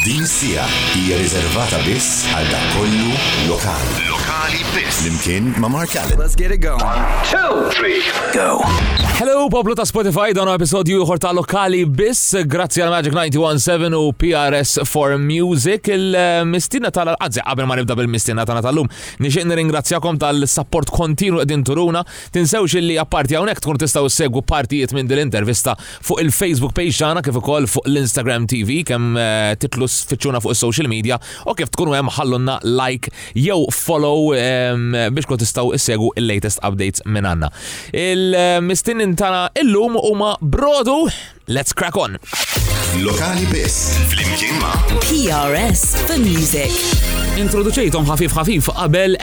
Din is-siegħa hija riservata biss għal dak kollu lokali. Lokali biss. Flimkien ma' Mark Allen. Let's get it going. One, two, three, go! Hello, poplu ta' Spotify, dan episodju ieħor ta' lokali biss, grazzi għal Magic 917 u PRS for Music, il-mistina tal għazzi qabel ma nibda bil-mistina tagħna tal-lum. Nixtieq nirringrazzjakom tal-sapport kontinu qegħdin turuna, tinsewx illi apparti hawnhekk tkun tistgħu segwu partijiet minn din l-intervista fuq il-Facebook page tagħna kif ukoll fuq l-Instagram TV kemm eh, titlu sfittxuna fuq is-social media u kif tkunu hemm ħallunna like jew follow ehm, biex kun tistgħu issegu il-latest updates minn għandna. Il-mistinnin tagħna illum huma brodu Let's crack on! Lokali biss, fl-imkien ma' PRS The Music. Introduċejtom ħafif ħafif qabel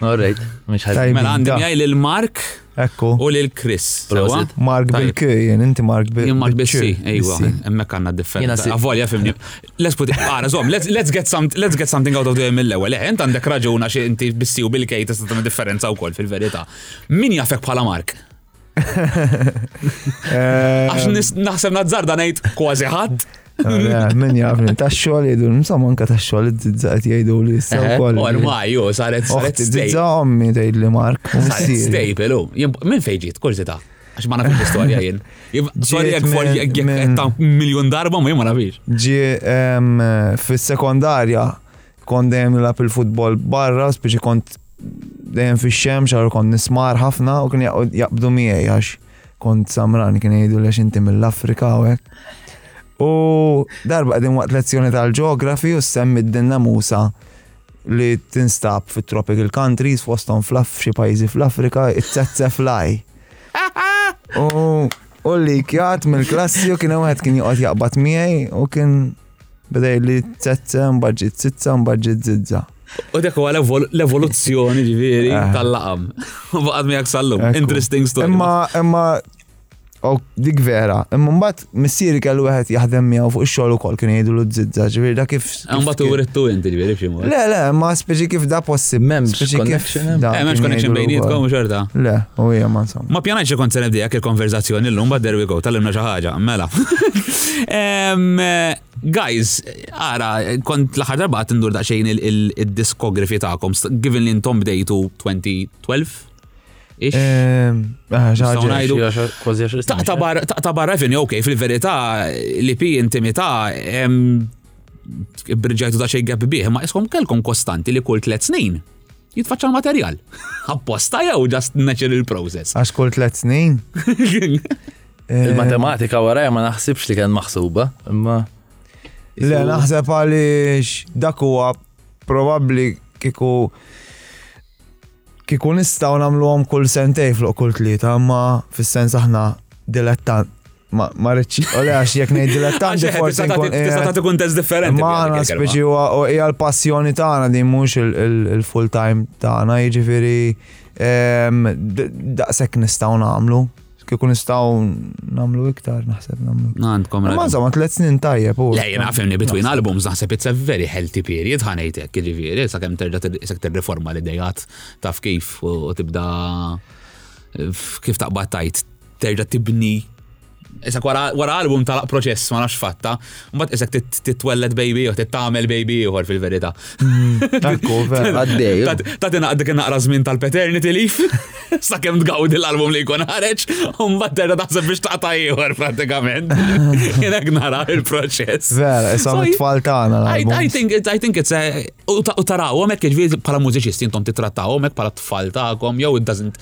All right, mhux ħadd. Tajbin, Mela għandi da. miegħi lil Mark Ekku. u lil Chris. Sewa? Prosit. Mark Tajjeb. bil-K, jien, inti Mark bil-K. Jien Mark Bissi, ejwa, hemmhekk għandna Jiena differenza. si- Avolja fimni. Let's put it, ara, żomm, let's, let's, get some, let's get something out of the mill-ewwel. Eh, int għandek raġun għax inti bissi u bil-kej tista' tagħmel differenza wkoll fil-verità. Min jafek bħala Mark? Għax ehm. naħseb nazzarda ngħid kważi ħadd. Min jafni, ta' xogħol jgħidu, insomma anka ta' xogħol id-dizza qed jgħidu li issa eh, wkoll. Ormaj, ju, saret saret Dizza ommi tgħid li Mark. Saret stejpel, minn fejn ġiet, kurzita. Għax ma nafx l-istorja jien. Sorry jekk forsi jekk ta' miljon darba ma jien ma nafx. Ġi ehm, fis-sekondarja Kont dejjem nilgħab il-futbol barra, speċi kont dejjem fix-xemx għal kont nismar ħafna u kien jaqbdu miegħi għax kont samran kien jgħidu lex inti mill-Afrika u hekk. U darba qegħdin waqt lezzjoni tal-ġeografi u semmi d-dinna Musa li tinstab fit tropical countries fosthom fl-Af xi pajjiżi fl-Afrika, it-tsetse flaj. U u li kjat mill-klassi u kien għed kien joqgħod jaqbad miegħi u kien Beda li t-tezze, mbagħad ġiet sizza, mbagħad ġiet zizza. U dak huwa l-evoluzzjoni ġifieri eh. tal-laqam. Baqgħet miegħek sallum. Interesting story. Imma imma oh, dik vera. Imma mbagħad missieri kellu wieħed jaħdem miegħu fuq ix-xogħol ukoll kien jgħidu l żidża ġifieri da kif. Ah, mbagħad urittu inti ġifieri f'xi mod. Le, le, ma speċi kif da possibbli. M'hemmx connection. M'hemmx connection bejnietkom u xorta. Le, u hija ma Ma ppjanajtx li kont se nibdieha il-konverżazzjoni llum but there we go, tgħallimna xi ħaġa. Mela. Guys, ara, kont l-aħħar darba qed indur daqsxejn id-diskografi tagħkom, given li intom bdejtu 2012? Ta' barra fin, ok, fil-verita li pi intimita brġajtu ta' xej għab bieħ, ma' iskom kelkom kostanti li kull tlet snin. jitfaċċa materjal. Apposta jew just natural process. Għax kull tlet snin. Eh, Il-matematika warajja ma naħsibx li kien maħsuba, imma. Le, naħseb għaliex dak huwa probabbli kiku kiku nistaw namlu għom kull sentej floq kull tlieta, imma fis-sens aħna dilettant Ma ma rridx, u le għax jekk ngħidilek tant Għax forsi tista' nkun tagħti- tista' qiegħed- tagħti kuntest differenti. Ma b'dik għana il-kelma. speċi huwa u hija l-passjoni tagħna din mhux il- il- il-full time tagħna, jiġifieri ehm, d- daqshekk nistgħu nagħmlu. Kieku nistgħu nagħmlu iktar naħseb nagħmlu. Għandkom Ma raġun. insomma tliet snin tajjeb u. Le, jena għafimni between albums naħseb it's a very healthy period ħanejtek, ġiviri, sa' kem terġa t reforma l-idejat taf kif u tibda eh, f- kif taqbad tajt terġa' tibni Isak wara album talaq proċess ma nafx fatta, mbagħad isak titwelled baby jew tittamel baby ieħor fil-verità. Takku, mm. għaddej. Ta' tina għaddek naqra żmien tal-paternity leaf, sakemm tgawdi l-album li jkun ħareġ, u mbagħad terra taħseb biex taqta' ieħor pratikament. Jienek nara il-proċess. Vera, isam it-tfal tagħna. I think I think it's a u taraw hemmhekk jiġri bħala mużiċisti intom titrattaw hemmhekk bħala tfal tagħkom jew it doesn't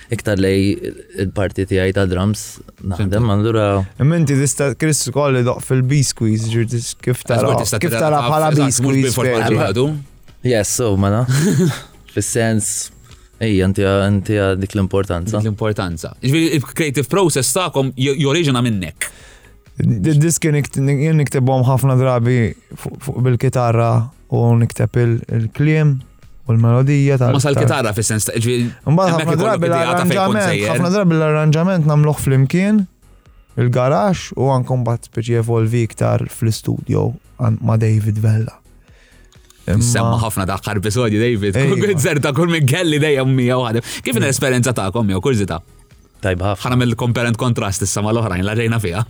iktar lej il-parti tiegħi ta' drums naħdem allura. Imma inti tista' Chris ukoll idoq fil-biscuits ġirti kif tara kif tara bħala biscuits. Yes, so mela. Fis-sens Ej, inti inti dik l-importanza. Dik l-importanza. Ġifieri il-creative process tagħkom joriġina minnek. Diski jien niktibhom ħafna drabi fuq bil-kitarra u nikteb il-kliem u l-melodija tal. Masal kitarra fis sens ta' ġvi. Mbagħad ħafna drabi l-arranġament, ħafna drabi l-arranġament nagħmluh flimkien il-garax u anke mbagħad speċi evolvi iktar fl-istudio ma' David Vella. Semma ħafna ta' ħar episodju David, kull zerta kull minn kelli dejjem mija waħda. Kif l-esperjenza tagħkom jew kurżità? Tajb ħafna. Ħa nagħmel compare and contrast issa mal-oħrajn la ġejna fiha.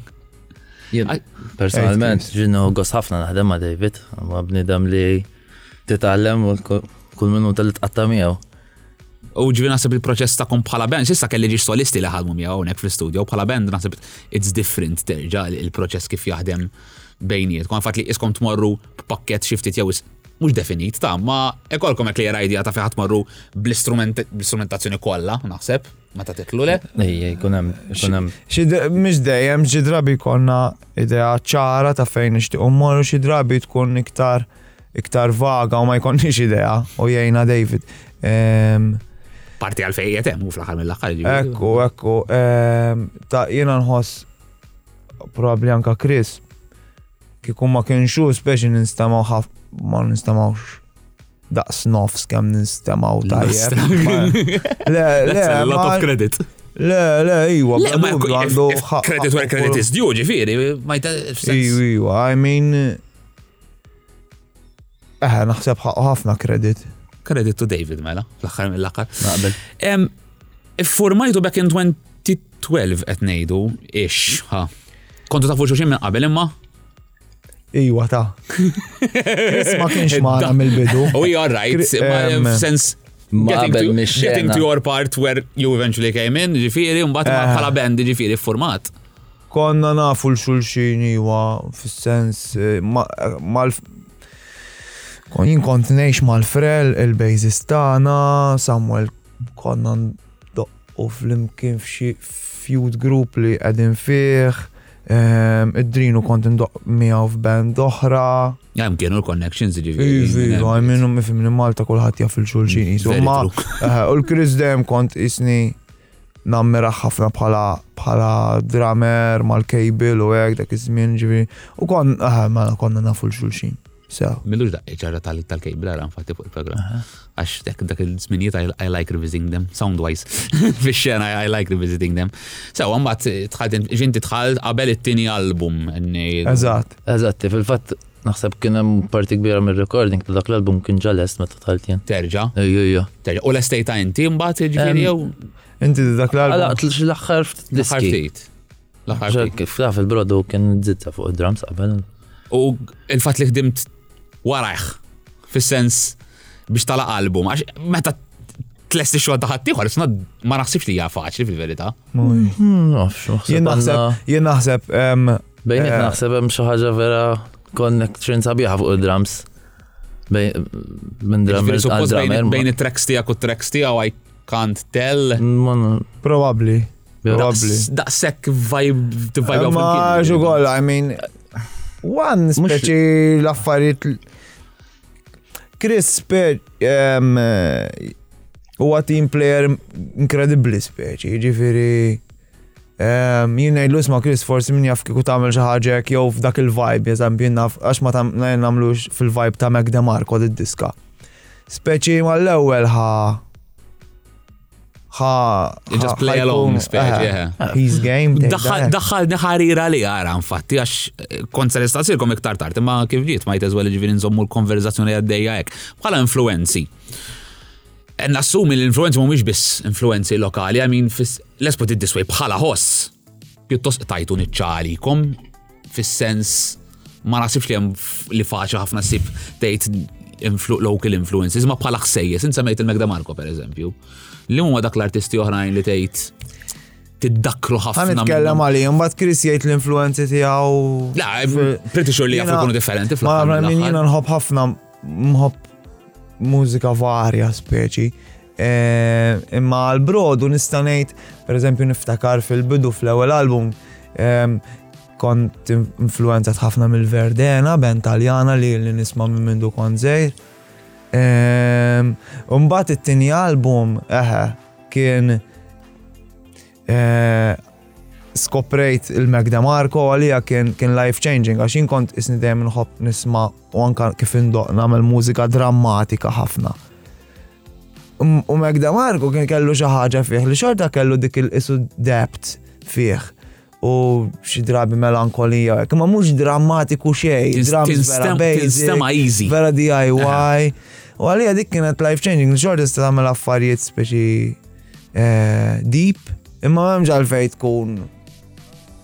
Personalment, ġinnu għos ħafna naħdem ma' David, ma' bnidem li titgħallem u kull minuta li tqatta miegħu. U ġivi nasib il-proċess ta' kum bħala band, sissa kelli ġi solisti li ħadmu miegħu hawnhekk fl-istudio, bħala band nasib it's different terġa' il-proċess kif jaħdem bejniet. Kon fatt li iskom tmorru b'pakket xiftit jew mux definit, ta' ma ekolkom ek li jera idea ta' fiħat marru bl-instrumentazzjoni kolla, naħseb, meta titlu le. Ejja, jkun hemm. Mhux dejjem, xi drabi jkollna idea ċara ta' fejn nixtiequ mmorru, xi drabi tkun iktar iktar vaga u ma jkollniex idea u jgħinna David. Ehm, Parti għal fejn qed hemm u fl-aħħar mill-aħħar. Ekku, ekku. Ehm, ta' jiena nħoss probabbli anka Chris kieku ma kienxu speċi ninstamaw ħaf ma ninstamawx Daqs nofs kemm ninstemgħu tajjeb. Le, le, lot of credit. Le, le, iwa, le, ma għandu Credit where credit is due, ġifieri, ma jta' Iwa, iwa, I mean. Eh, naħseb ħafna credit. Credit to David, mela, l-axħar mill-axħar. Naqbel. Formajtu back in 2012 qed ngħidu ix, ha. Kontu ta' fuxu xi minn qabel imma Iwa ta. Chris ma kienx maħna mill-bidu. U hija right, sens getting to your part where you eventually came in, ġifiri, mbagħad eh. bħala band ġifiri format. Konna nafu l-xulxin iwa fis-sens eh, mal kon jien kont ngħix mal-frel il-basis tagħna, Samuel konna ndoqqu fl-imkien f'xi feud group li qegħdin fih Ehm, id-drinu kont indoq miegħu f'band oħra. Hemm kienu l-connections ġifieri. Ivi, għajminu mifim li Malta kulħadd jaf il-xulxin. Insomma, eh, u l-Chris Dem kont isni nammira ħafna bħala bħala drummer mal-kejbil u hekk dak iż-żmien ġifieri. U kon, eh, mela konna nafu l-xulxin. So. M'illux daqqa ċara tal-kejbl ara nfatti fuq il-programm. Għax dak dak il-żminijiet I like revisiting them, sound-wise. Fix-xena I like revisiting them. So, għambat tħalt ġinti tħalt qabel it-tieni album. Eżatt. Eżatt, fil-fatt naħseb kien hemm parti kbira mir-recording ta' dak l-album kien ġalest meta tħalt jien. Terġa'? Ejju, ejju. Terġa'. U l-estejta inti mbagħad ġifieri jew? Inti dak l-album. Għalaq l-aħħar diski. Kif taf il-brodu kien zidta fuq id-drums qabel. U il-fat li ħdimt warajħ, fis-sens biex tala album, għax meta tlesti xogħol ta' ħaddieħor, isna ma naħsibx li hija faċli fil-verità. Hmm, jien naħseb, jien naħseb. Bejn eh, naħseb hemm xi ħaġa vera connection sabiħa fuq id-drums. Minn drummer għal drummer. Bejn it-tracks tiegħek u t-tracks tiegħu I can't tell. Probably. Probabli. Daqsek vibe, vibe Ma ġu għol, I mean, one speċi l-affarijiet. Chris Spear, u għat team player inkredibli speċi, ġifiri. Jina jillu isma Chris forsi min jaf kiku tamel xaħġek jow f'dak il-vibe, jazam jina għax ma namlux fil-vibe ta' Mac DeMarco d-diska. Speċi ma l-ewel ħa You just play along, speċi. Eh, eh. He's game. Daħħal neħarira li għara, infatti, għax eh, kont se nistasilkom iktar tard, ma kif ġiet, ma jitezwa li ġivin nżommu l-konverzazzjoni għaddejja hekk. Bħala influenzi. Nassumi l-influenzi mhumiex biss influenzi lokali, I mean, let's put it this way, bħala hoss Pjuttost qtajtu niċċa għalikom, fis-sens ma nasibx li hemm li faċli ħafna ssib tgħid local influences, ma bħala ħsejjes, insemmejt il-Megda Marko pereżempju. Li huma dak l-artisti oħrajn li tgħid tiddakru ħafna. Għan nitkellem għalli, mbagħad Chris jgħid l-influenzi tiegħu. La, pretty sure li jafu jkunu differenti fl Ma minn jiena nħobb ħafna nħobb mużika varja speċi. Imma għal brodu nista' ngħid, pereżempju niftakar fil-bidu fl-ewwel album kont influenzat ħafna mill-Verdena, ben Taljana li li nisma' minn mindu kont żejr. Umbat it-tieni album, eħe, kien skoprejt il-Mac DeMarco għalija kien kien life changing għax kont isni dejjem nħobb nisma' u anka kif indoq nagħmel mużika drammatika ħafna. U Magda Marku kien kellu xi ħaġa fih li xorta kellu dik il-isu debt fih u xi drabi melankolija hekk, ma mhux drammatiku xejn, drums vera basic, vera DIY. U għalija dik kienet life changing, li xorta tista' tagħmel affarijiet speċi eh, deep, imma m'hemmx għalfejn tkun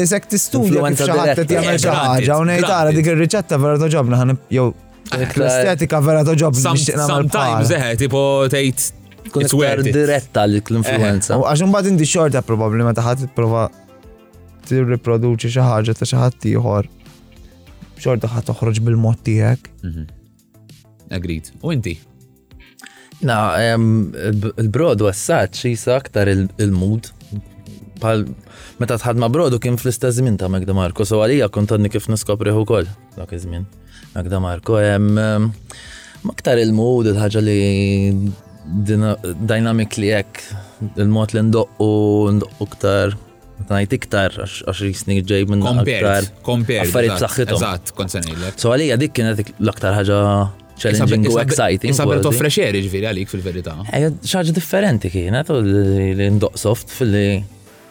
Isek tistudja kif xi ħadd qed jagħmel xi ħaġa u ngħid ara dik ir-riċetta vera toġobna ħan jew l-estetika vera toġobna nixtieq nagħmel Sometimes eħe tipo tgħid tkun iktar diretta l-influenza. U għax imbagħad inti xorta probabbli meta ħadd tipprova tirriproduċi xi ħaġa ta' xi ħadd ieħor xorta ħadd toħroġ bil-mod tiegħek. Mhm. Agreed. U inti? Na, il-brodu għassat xisa aktar il-mood. Pal, meta tħadma brodu kien fl-istess żmien ta' Magda Marko, so għalija kontonni kif niskopriħu kol dak iż-żmien. Magda Marko, aktar il-mood, il-ħagġa li dynamically ek, il-mod li ndoqqu, ndoqqu ktar. Meta ngħid iktar għax risni ġej minn aktar. Kompert. Affarijiet b'saħħithom. Eżatt, kont se ngħidlek. So għalija dik kienet l-aktar ħaġa challenging u exciting. Issa bel toffre xeri ġviri għalik fil-verità. Ejja, xaġa differenti kienet u li ndoq soft fil-li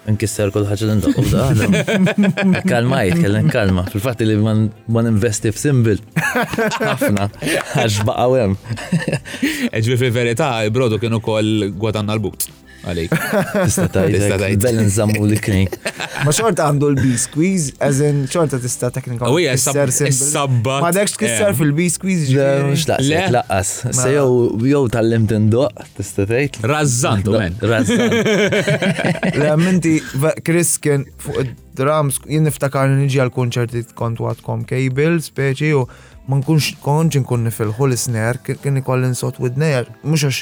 nkisser kull ħaġa li ndoq da. Kalma jit, kellem kalma. Fil-fat li ma ninvesti f'simbil. Ħafna, għax baqawem. Ġviri fil-verità, brodu kienu kol gwadanna l-but. għalik. Tista' tajtek. Bel nżammu li knin. Ma xorta għandu l-B squeeze, as in xorta tista' teknika. U hija sabba. Ma dekx tkisser eh. fil-B squeeze. Mhux taqsek laqqas. Se jew jew tal-lim tindoq, tista' tgħid. Razzant, men. Razzant. Le minti Chris kien fuq id-drums, jien niftakar niġi għal-konċerti kont għadkom cable, speċi u ma nkunx konċ nkun nifilħu l-sner, kien ikollin sot widneja, mhux għax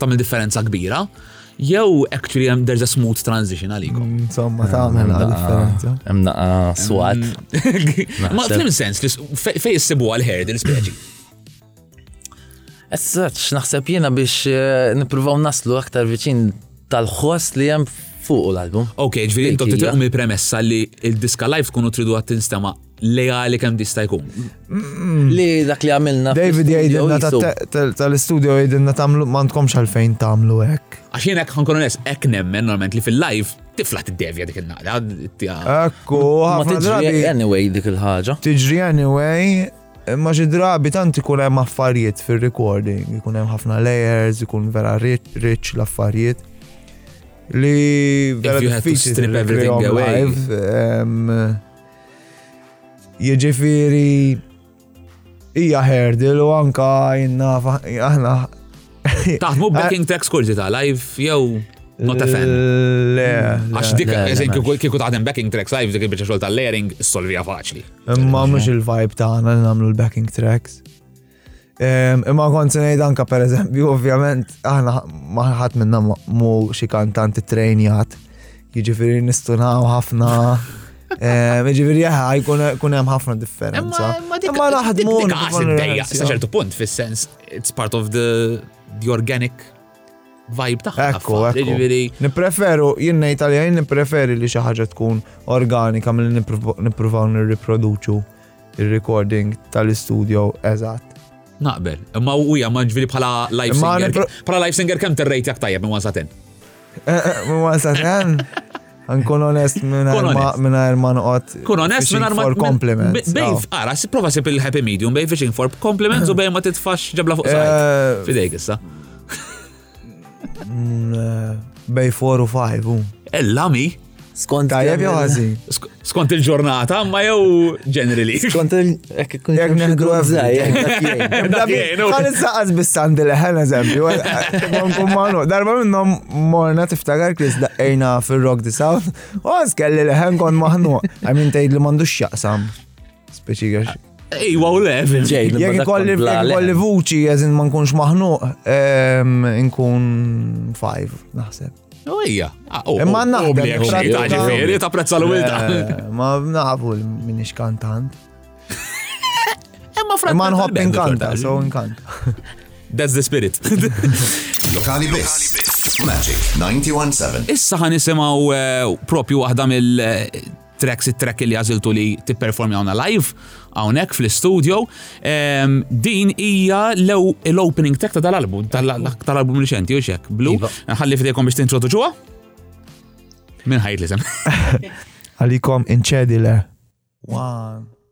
Tamil differenza kbira, jew actually hemm there's a smooth transition għalikom. Mm, insomma, ta' għamil differenza. Hemm naqa swat. Mm. Ma flim sens li fej issibu għal ħer din speċi. Essaċ, naħseb jiena biex eh, nipruvaw naslu aktar viċin tal-ħoss li hemm fuq l-album. Ok, ġviri, intom titqum il-premessa li il-diska live tkunu tridu għat tinstema leali kemm tista' jkun. Mm. Li dak li għamilna. David jgħidilna tal-istudio jgħidilna tagħmlu m'għandkomx għalfejn tagħmlu hekk. Għax jien hekk ħankun les hekk nemmen normalment li fil-live tifla tiddevja dik il-naqra. Ekku, ma tiġri anyway dik il-ħaġa. Tiġri anyway, imma xi drabi tant ikun hemm affarijiet fir-recording, ikun hemm ħafna layers, ikun vera rich l-affarijiet li vera diffiċli strip everything away. Jiġifieri hija herdil u anka jinna aħna. Taħmu backing tax kurti ta' live jew Not a fan. Le. Mm. Għax dik, eżempju, kieku taħdem backing tracks live, dik il-bicċa xol tal-layering, solvija faċli. Imma mux il-vibe taħna li namlu l-backing tracks. Ehm, imma kont se ngħid anke pereżempju, ovvjament aħna ma ħadd minna mu xi kantanti trejnjat. Jiġifieri nistunaw ħafna ehm, Ġifiri, jkun hemm ħafna differenza. Ma naħdmu. Sa ċertu punt, fis-sens, it's part of the, the organic vibe taħħa. Ekku, ekku. Nipreferu, jien ngħid għalija, jien nipreferi li xi ħaġa tkun organika mill nippruvaw nirriproduċu ir-recording tal-istudio eżatt. Naqbel, imma u hija ma ġvili bħala live singer. Bħala live singer kemm tirrejt jak tajjeb minn wasaten? Eh, eh, minn wasaten? Nkun onest minn ma noqgħod. Kun onest minn ma compliments. Bejf, ara, prova sib il-happy medium bejf fishing for compliments u bejf ma titfax ġabla fuq sajt. Eh, Fidejk issa. Mm, eh, bej 4 u 5, u. Ellami? Eh, Skont Tajjeb jew ħażin? Sk- Skont il-ġurnata, ma jew generally. Skont il- jekk ikun Jekk hemm xi neħdu grupp għafri. żgħir, dak jgħin. Dak jgħinu. Għan saqqas bissandi li ħan eżempju. Għankun manu. Darba minnom morna tiftakar kris daqqejna fil-Rock the South. U għaz kelli li ħan kon maħnu. Għamin tajd li mandu xjaqsam. Speċi għax. Ejwa u le, ġej. Jek kolli vuċi, jazin ma nkunx maħnuq, ehm, nkun 5, naħseb. Ejja, ah, oh, imma oh, oh, naħdem. Ta' prezza l-wilda. Eh, ma nafu minix kantant. Imma frat. Imma nħobb inkanta, so inkanta. That's the spirit. Lokali Biss. Magic 917. Issa ħan nisimaw eh, propju waħda mill eh, tracks, it-track li għażiltu li tipperformjawna live hawnhekk fl-istudio. Ehm, din hija l-opening track ta' dal-album, tal-album riċenti u xek. Blu, iva. ħalli fidejkom biex tintroduċuha. Min ħajt li sem. Għalikom inċedi le. One.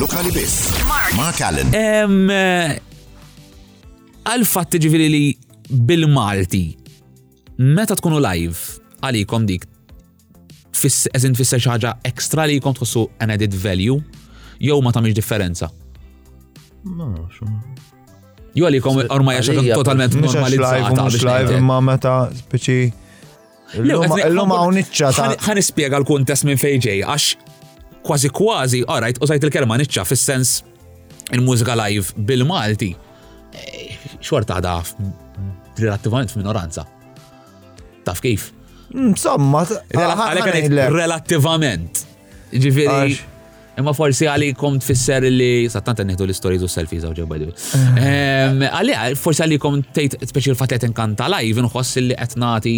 Lokali biss. Mark Allen. Eh, għal fatt ġifiri li bil-Malti, meta tkunu live għalikom dik, eżin tfisser xaġa ekstra li jikom tħossu an added value, jew ma tamiex differenza? Ma, Jo għalikom ormaj għaxa totalment normalizzata. Mux live, mux live, ma meta speċi Illum hawn iċċa ta' Ħa nispjega l-kuntest minn fejn ġej għax kważi kważi, orajt, użajt il-kelma niċċa fis-sens il-mużika live bil-Malti. Eh, xorta għada relattivament f'minoranza. Taf kif? Insomma, relattivament. Ġifiri. Imma forsi għalikom tfisser li. Sattant nieħdu l-istories u selfies għaw ġebba ġu. Forsi għalikom tejt speċi l-fat li tinkanta live nħoss li qed nagħti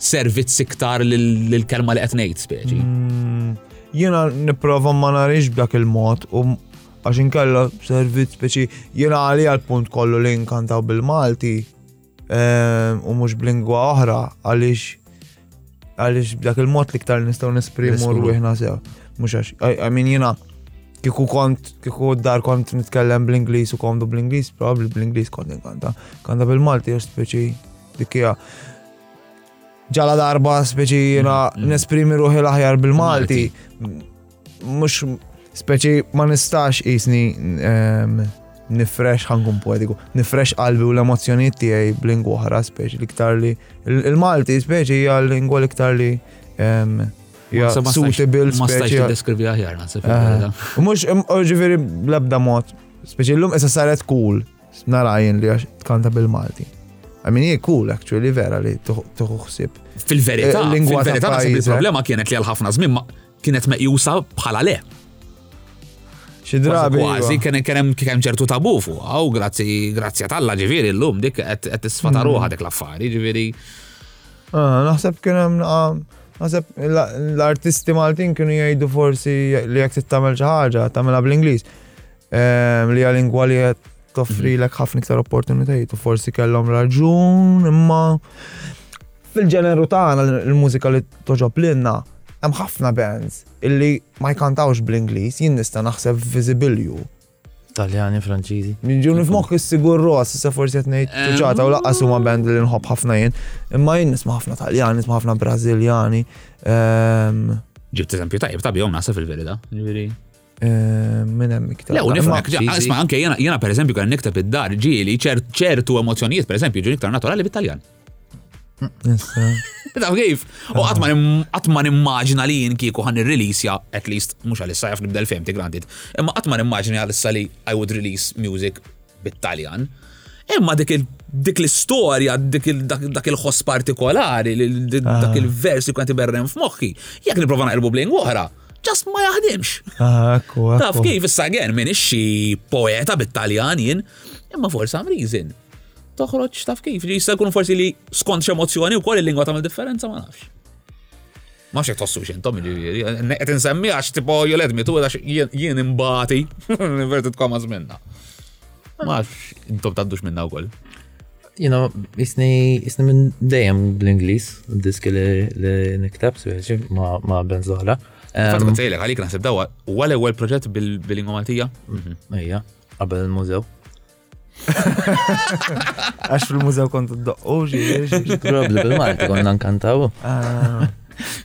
servizz iktar l-kelma li qed ngħid speċi. Mm, jiena nipprova ma narix b'dak il-mod u għax inkella servizz speċi jiena għalija l-punt kollu li nkantaw bil-Malti u mhux b'lingwa oħra għaliex għaliex b'dak il-mod li ktar nistgħu nesprimu ruħna sew. Mhux għax, I mean jiena kiku kont, kiku dar kont nitkellem bl-Inglis u komdu bl-Inglis, probabli bl-Inglis kont inkanta. Kanta bil-Malti għax speċi dikja. Ġala darba speċi jena mm, mm. nesprimi ruħi l-aħjar bil-Malti. Mux speċi ma nistax jisni ehm, nifrex ħankun poetiku, nifrex qalbi u l-emozjoniet tiegħi b'lingwa oħra speċi liktar li il-Malti speċi hija l-lingwa liktar li ehm, suitable speċi. Ma stajx deskrivi aħjar nasib. Eh, mux ġifieri l-ebda mod, speċi l-lum issa saret cool narajn li għax tkanta bil-Malti. I mean, jie cool, actually, vera li tuħuħsib. Fil-verita, eh, fil-verita, il-problema kienet li għal-ħafna zmin kienet meqjusa bħala le. Xi drabi. Kważi iva. kien hemm kien ċertu tabu fuqha u grazzi grazzja talla ġifieri llum dik qed tisfata mm. ruħha dik l-affari, ġifieri. Ah, naħseb kien hemm ah, naħseb l-artisti Maltin kienu jgħidu forsi li jekk tittamel xi ħaġa tagħmilha bl-Ingliż. Ehm, li għal-lingwa li għed toffri l ħafna iktar opportunitajiet u forsi kellhom raġun imma fil-ġeneru tagħna l-mużika li toġob lilna hemm ħafna bands illi ma jkantawx bl-Ingliż jien nista' naħseb viżibilju. Taljani, Franċiżi. Minġu nifmoħ is-sigur ros, se forsi qed ngħid eh, tuċata u laqqas huma band li nħobb ħafna jien, imma jien nisma' ħafna Taljani, nisma' ħafna Brażiljani. Ehm, Ġibt eżempju tajjeb ta' bihom naħseb fil-verida. Eh, minn hemm iktar. Le, nifhmek, isma' anke jena, jena per eżempju kan nikteb id-dar ġieli ċertu emozjonijiet, per eżempju, ġieli iktar naturali bit-Taljan. Daw kif? U għatma nimmaġina li jien kieku għan il-release at least, mux għal-issa jaf nibda l-fem ti granted, imma għatma nimmaġina għal-issa li I would release music bit-Taljan. Imma dik il dik l-istorja, dak il-ħoss partikolari, ah. dak il-vers li kwanti berren f'moħħi, jekk niprofa naqilbu b'lejn oħra, ġast ma jaħdimx. Ah, Taf kif issa għen minn xi poeta bit-Taljan jien, imma for some reason. Toħroġ taf kif, jista' jkun forsi li skont x'emozzjoni wkoll il-lingwa tagħmel differenza ma nafx. Ma nafx jekk tħossux intom, jiġifieri, qed insemmi għax tipo you let me to għax jien imbati inverted commas minna. Ma nafx intom tgħaddux minna wkoll. Jina, jisni, jisni minn dejjem bl-Inglis, diski li niktab, suħeċi, ma ben zoħra. Fatt kont sejlek, għalik naħseb dawa, u għal ewwel proġett bil-lingwa Maltija? Mhm. Ejja, qabel il-mużew. Għax fil-mużew kont d-doqqu ġiġi. Probabli bil-Malti konna nkantaw. Ah.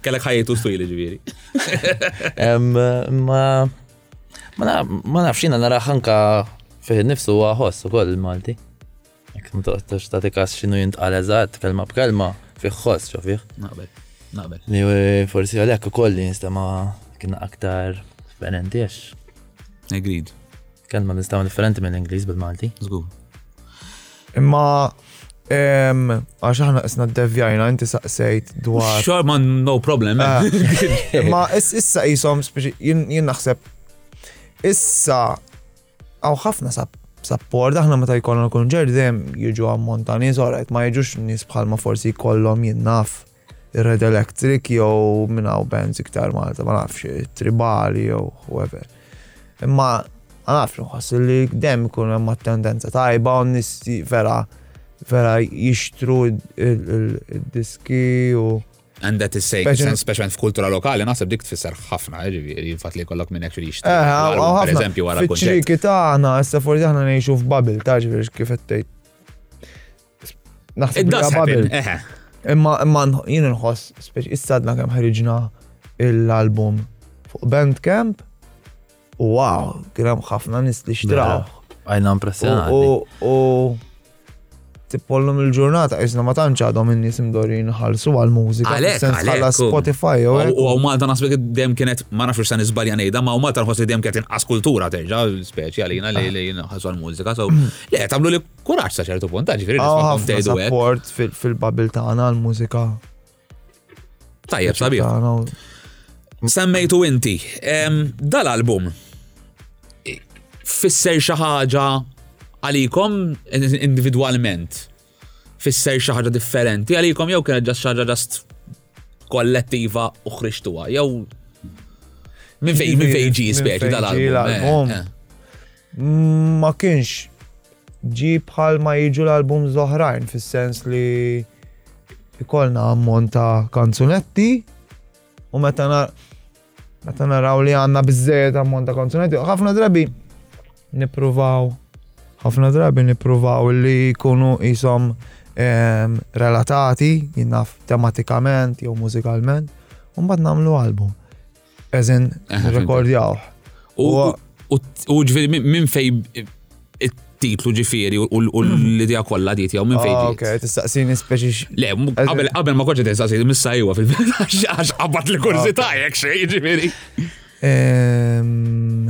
Kellek ħajtu stwili ġiviri. Ma ma nafx jina naraħ anka fih nifsu u għahos u koll il-Malti. Jek mtoqtax ta' tikas xinu jint għal-eżat, kelma b'kelma, fih ħoss xo fih. Naqbel, naqbel. Li eh, forsi għalek u koll jinstema kien aktar benentiex. Agreed. Kelma nistgħu differenti minn Ingliż bil-Malti. Żgur. Imma Għax aħna isna d-devjajna, inti saqsejt dwar. Sure, man, no problem. Ah. Ma issa jisom, jien naħseb, issa għaw ħafna sab sapport, aħna meta jkollna l-kunġer dejjem jiġu ammont ta' nies orajt ma jiġux nies bħalma forsi jkollhom jinnaf Red Electric jew minn hawn bands iktar Malta, ma nafx, tribali jew whoever. Imma ma nafx nħoss li dem ikun hemm tendenza tajba u nis vera vera jixtru id-diski u And that is saying, specialment f'kultura lokali, naħseb dik tfisser ħafna, ġifieri fatt li jkollok minn hekk jixtri. Eh, eh, per eżempju, wara. Fiċ-ċriki tagħna, issa forsi aħna ngħixu f'bubble, ta' ġifieri kif qed Naħseb li qabel. Imma imma jien inħoss speċi issadna kemm ħriġna l-album fuq Bandcamp u wow, kien hemm ħafna nies li xtraw. Għajna impressjonati. U tippollum il-ġurnata, isna ma tantx għadhom in-nies imdorin ħalsu għal-mużika. Għala Spotify u U Malta nasbek dem kienet, ma nafx se nisbalja ngħidha, ma u Malta nħossi dem kienet inqas kultura terġa' speċi għalina li ħalsu għal-mużika. Le, tagħmlu li Kuraġġ sa ċertu punt, ġifieri nismakom tgħidu hekk. Support fil-babil tagħna l-mużika. Tajjeb sabiħ. Semmejtu inti, dal-album fisser xi ħaġa għalikom individwalment fisser xi ħaġa differenti għalikom jew kienet ġast xaġa ġast kollettiva u ħriġtuha jew minn fejn minn fejn ġi speċi dal-album. Eh, eh. Ma kienx ġi bħal ma jiġu l-album zoħrajn, fis-sens li ikolna ammont ta' kanzunetti u meta meta naraw li għanna bizzejed ammont ta' kanzunetti, ħafna drabi nipruvaw ħafna drabi nipruvaw li jkunu jisom ehm, relatati, jinnaf tematikament jew mużikalment, un bad namlu album. Eżin, rekordjawh. U ġviri minn fej titlu ġifiri u l-idea kollha di tiegħu minn fejn. Ah, ok, tistaqsini speċi. Le, qabel qabel ma konċi tistaqsini missa iwa fil-verità għax qabad li kurżità jekk xejn ġifiri. Ehm,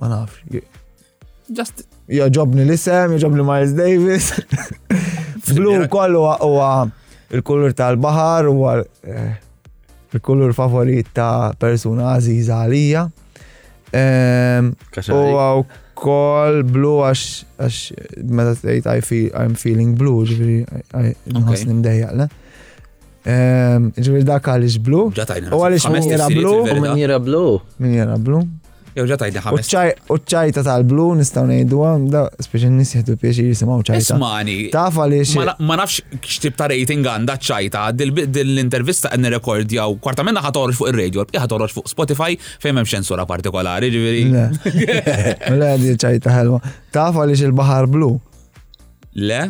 Ma nafx. Just. Joġobni l-isem, joġobni Miles Davis. Blu kollu huwa il-kulur tal-bahar, huwa eh, il-kulur favorit ta' persuna għaziza għalija. Ehm, u għaw kol blu għax għax meta tgħid I'm feeling blue, ġifieri nħossni mdejjaq, le? Ehm, ġivir dak għalix blu. U għalix minjera blu. U minjera blu. Minjera blu. Jew ġa tajdi ħames. U ċajta tal-blu nistaw nejdu għam, da speċi nis jihdu pieċi jisimaw ċajta. Ismani. Taf għalix. Ma nafx xtib ta' rating għanda ċajta, dil-intervista għan rekordjaw, kwarta minna ħatorġ fuq il-radio, bqi ħatorġ fuq Spotify fejn memx ċensura partikolari, ġiviri. Le, di ċajta ħelwa. Taf għalix il-bahar blu. Le?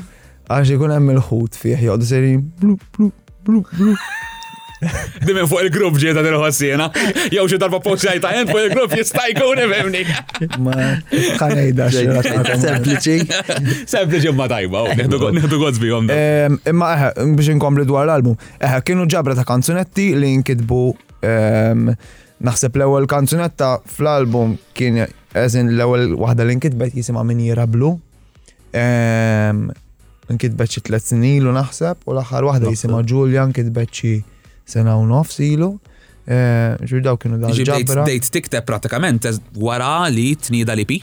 Għax ikun hemm il-ħut fih joqdu seri blu blu blu blu. Dimen fuq il-grupp ġieta dil ħassina Jew xi darba poċċaj ta' hemm fuq il-grupp jista' jkun ifhemni. Ma ħanejda Sempliċi. Sempliċi ma tajba, nieħdu gozz bihom. Ehm, imma eħe, eh, biex inkompli dwar l-album. Eħe, eh, kienu ġabra ta' kanzunetti li nkitbu ehm, naħseb l-ewwel kanzunetta fl-album kien eżin l-ewwel waħda li nkitbet jisimha Minjera Blu Nkitbet xi tliet snin ilu naħseb u l-aħħar waħda jisimha Ġulja nkitbet xi sena u nofs ilu. Eh, ġur daw kienu daw. Ġabra. Dejt tikte pratikament wara li tnida li pi?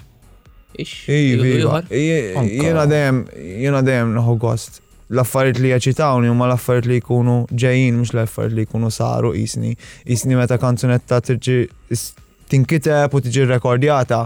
Iva, jena dejjem, jena dejjem naħu gost. L-affarijiet li jaċitawni huma l-affarijiet li jkunu ġejjin mhux l-affarijiet li jkunu saru isni. Isni meta kanzunetta tiġi tinkiteb u tiġi rekordjata.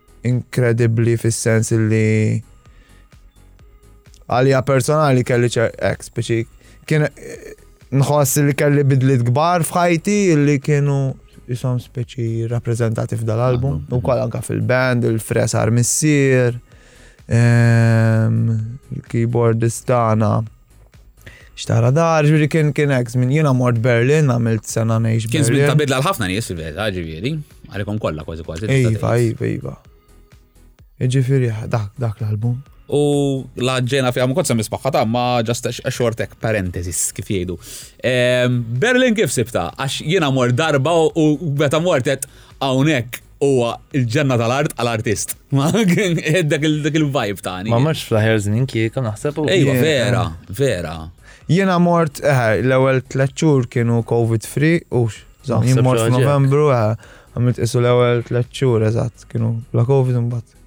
inkredibbli fis-sens li għalija personali kelli ċer ek speċi kien nħoss li kelli bidliet kbar f'ħajti li kienu jisom speċi rappresentati f'dal album u kol anka fil-band, il-fresar missier, ehm, il-keyboardist tagħna xtara dar, ġviri kien kien ex minn jina mort Berlin, għamilt sena neħx. Kien zmin ta' bidla l-ħafna nies fil-vera, ġviri, għalikom kolla kważi kważi. Iva, iva, iva. Ġviri, dak, dak l-album. U laġġena fi għamkot semmi sbaħħa ta' ma just a short ek parenthesis kif jgħidu. Berlin kif sibta, għax jina mort darba u beta mortet għawnek huwa l-ġenna tal-art għal artist. Dak il-vibe ta' Ma marx fl-aħjar żmien kieku naħseb u. Ejwa, vera, vera. Jiena mort, eh, l-ewwel tliet xhur kienu COVID free u jien mort f'Novembru, eh, għamilt isu l-ewwel tliet xhur eżatt kienu la COVID imbagħad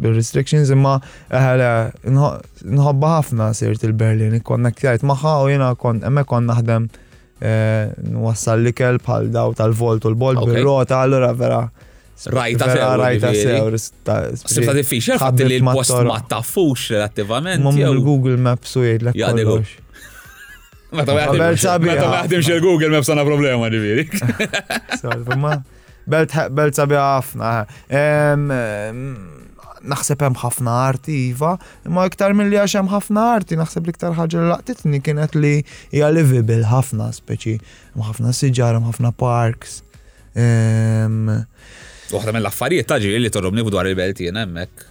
bil-restrictions imma eħela eh, nħobba ħafna sirt il-Berlin, konnektjajt maħħa u jena kont emmek kon naħdem nwassal l-ikel bħal daw tal-volt u l-bolt bil-rota, allura vera. Rajta sew. Rajta sew. Sibta diffiċli, għabdi li l-post ma taffux relattivament. Ma Google Maps u jgħidlek. Jgħadilux. Meta ma jaħdimx il-Google Maps għana problema ġiviri. Salva, ma. Belt, belt sabiħa ħafna. Naħseb hemm ħafna arti iva, imma iktar milli għax hemm ħafna arti, naħseb li iktar ħaġa li laqtitni kienet li hija livable ħafna speċi, hemm ħafna siġar, hemm ħafna parks. Waħda mill-affarijiet ta' ġiri li torrobni dwar il-belt jien hemmhekk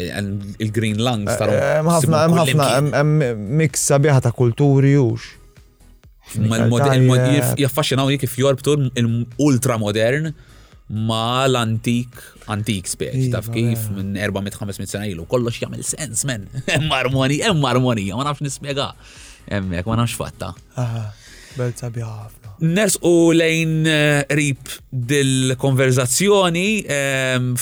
eh, il-green lungs ta' ħafna ħafna mix sabiħa ta' kulturi hux. Jaffaxxinaw jek kif jorbtu l-ultra modern ma l-antik, antik spiex, iva, taf kif minn 400-500 sena ilu, kollox jagħmel sens men. Hemm armoni, hemm armoni, ma nafx nispjega. Hemmhekk ma nafx fatta. Belt sabiħa ħafna. Ners u lejn eh, rip dil-konverzazzjoni ehm,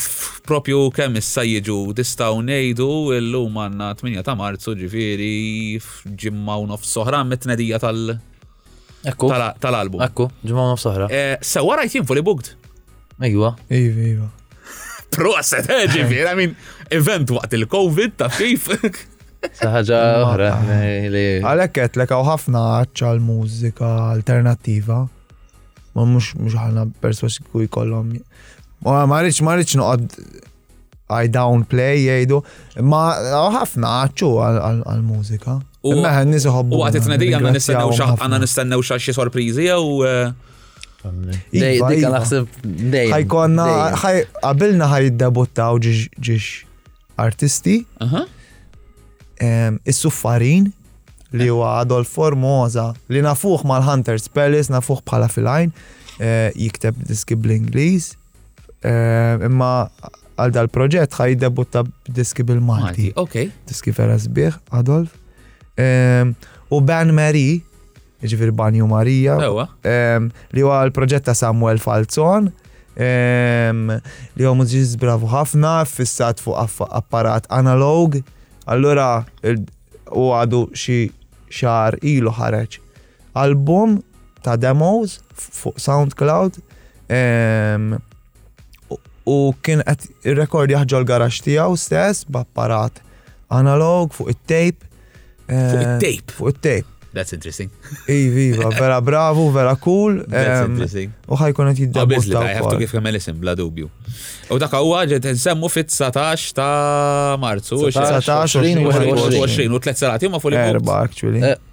propju kemm issa jiġu tistgħu ngħidu llum għandna 8 ta' Marzu ġifieri ġimma u nofs soħra għam it-tnedija tal- Ekku. tal- tal-album. Ekku, ġimgħa nofs oħra. Eh, Sewa rajt jien fully booked. Ejwa. Iva, iva. Proset, eh, ġifir, I mean, event waqt il-Covid, ta' kif. Sa ħaġa oħra li- li. Għalek qed lek hawn ħafna għaċċa l-mużika alternattiva. Ma mhux mhux ħana perswas ku jkollhom. Ma ma rridx ma rridx noqgħod I downplay jgħidu, ma ħafna għadċu għal-mużika. U meħen nisiħobbu. U għat it-tnedija għanna nistennew xaħ, għanna nistennew xaħ xie sorprizi jew. Dej, dik għal ħsib dej. Ħajkonna, għabilna ħaj debuttaw ġiġ artisti. Is-suffarin li huwa Adolf Formosa li nafuħ mal-Hunters Palace, nafuħ bħala fil-għajn, eh, jikteb diski bl-Ingliż, Eh, imma għal dal-proġett ħaj debutta diski bil-Malti. Ok. Diski vera sbieħ, Adolf. Eh, u Ben Mary, ġifir Banju Marija, eh, li huwa l-proġett ta' Samuel Falzon, li huwa mużiċ bravu ħafna, fissat fuq apparat analog, allura u għadu xi xar ilu ħareġ album ta' demos fuq SoundCloud ehm, u kien qed ir-rekord jaħġol garax tiegħu stess b'apparat analog fuq it-tape. Eh, fuq it-tape. Fuq it-tape. That's interesting. Ej, viva, vera bravu, vera cool. That's ehm, interesting. U ħajkun qed jidda. Obviously, I have to give him a listen, bla dubju. U dak huwa ġed nsemmu fit-19 ta' Marzu. 19 u 20 u 3 serati ma' fuq il-Erba, actually. Eh,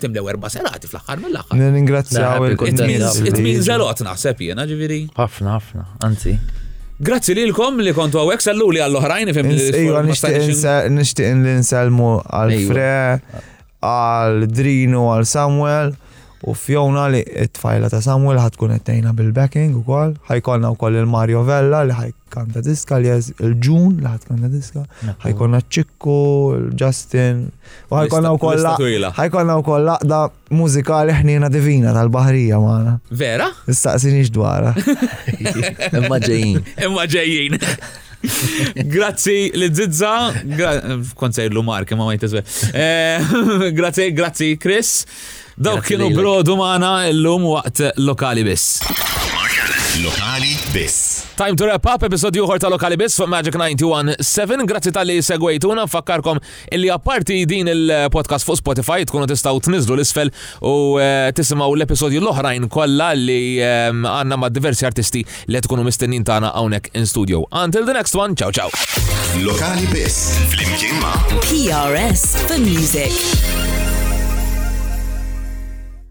timlew erba' serati fl-aħħar mill-aħħar. Nirringrazzjaw il-nies. It-tmin zelot naħseb jiena ġifieri. Ħafna, ħafna, anzi. Grazzi lilkom li kontu għawek sallu li għall-oħrajn fim Ejwa, nishtiq li nselmu għal-Fre, għal-Drinu, għal-Samuel u fjona li t-tfajla ta' Samuel ħatkun ettejna bil-backing u kol, ħajkonna u kol il-Mario Vella li ħajkanta diska li il-ġun li ħatkanta diska, ħajkonna ċikku, il-Justin, il U ħajkonna u kolla. ħajkonna u kolla da mużikali ħnina divina tal-bahrija maħna. Vera? Istaqsini dwarha. Imma ġejjin. Imma ġejjin. Grazzi li zizza, kont sejlu Mark, ma ma jtizwe. Eh, grazzi, grazzi Chris. Dawk kienu brodu maħna l-lum waqt lokali biss. Lokali biss. Time to wrap up episodju uħor ta' Lokali Biss fuq Magic 91.7. Grazzi tal-li segwejtuna, fakkarkom Illi apparti din il-podcast fuq Spotify tkunu tistaw tniżlu l-isfel u eh, tisimaw l-episodju l-oħrajn kollha li eh, għandna ma' diversi artisti li tkunu mistennin tagħna hawnhekk in studio. Until the next one, ciao ciao. Lokali biss, flimkien ma' PRS for Music.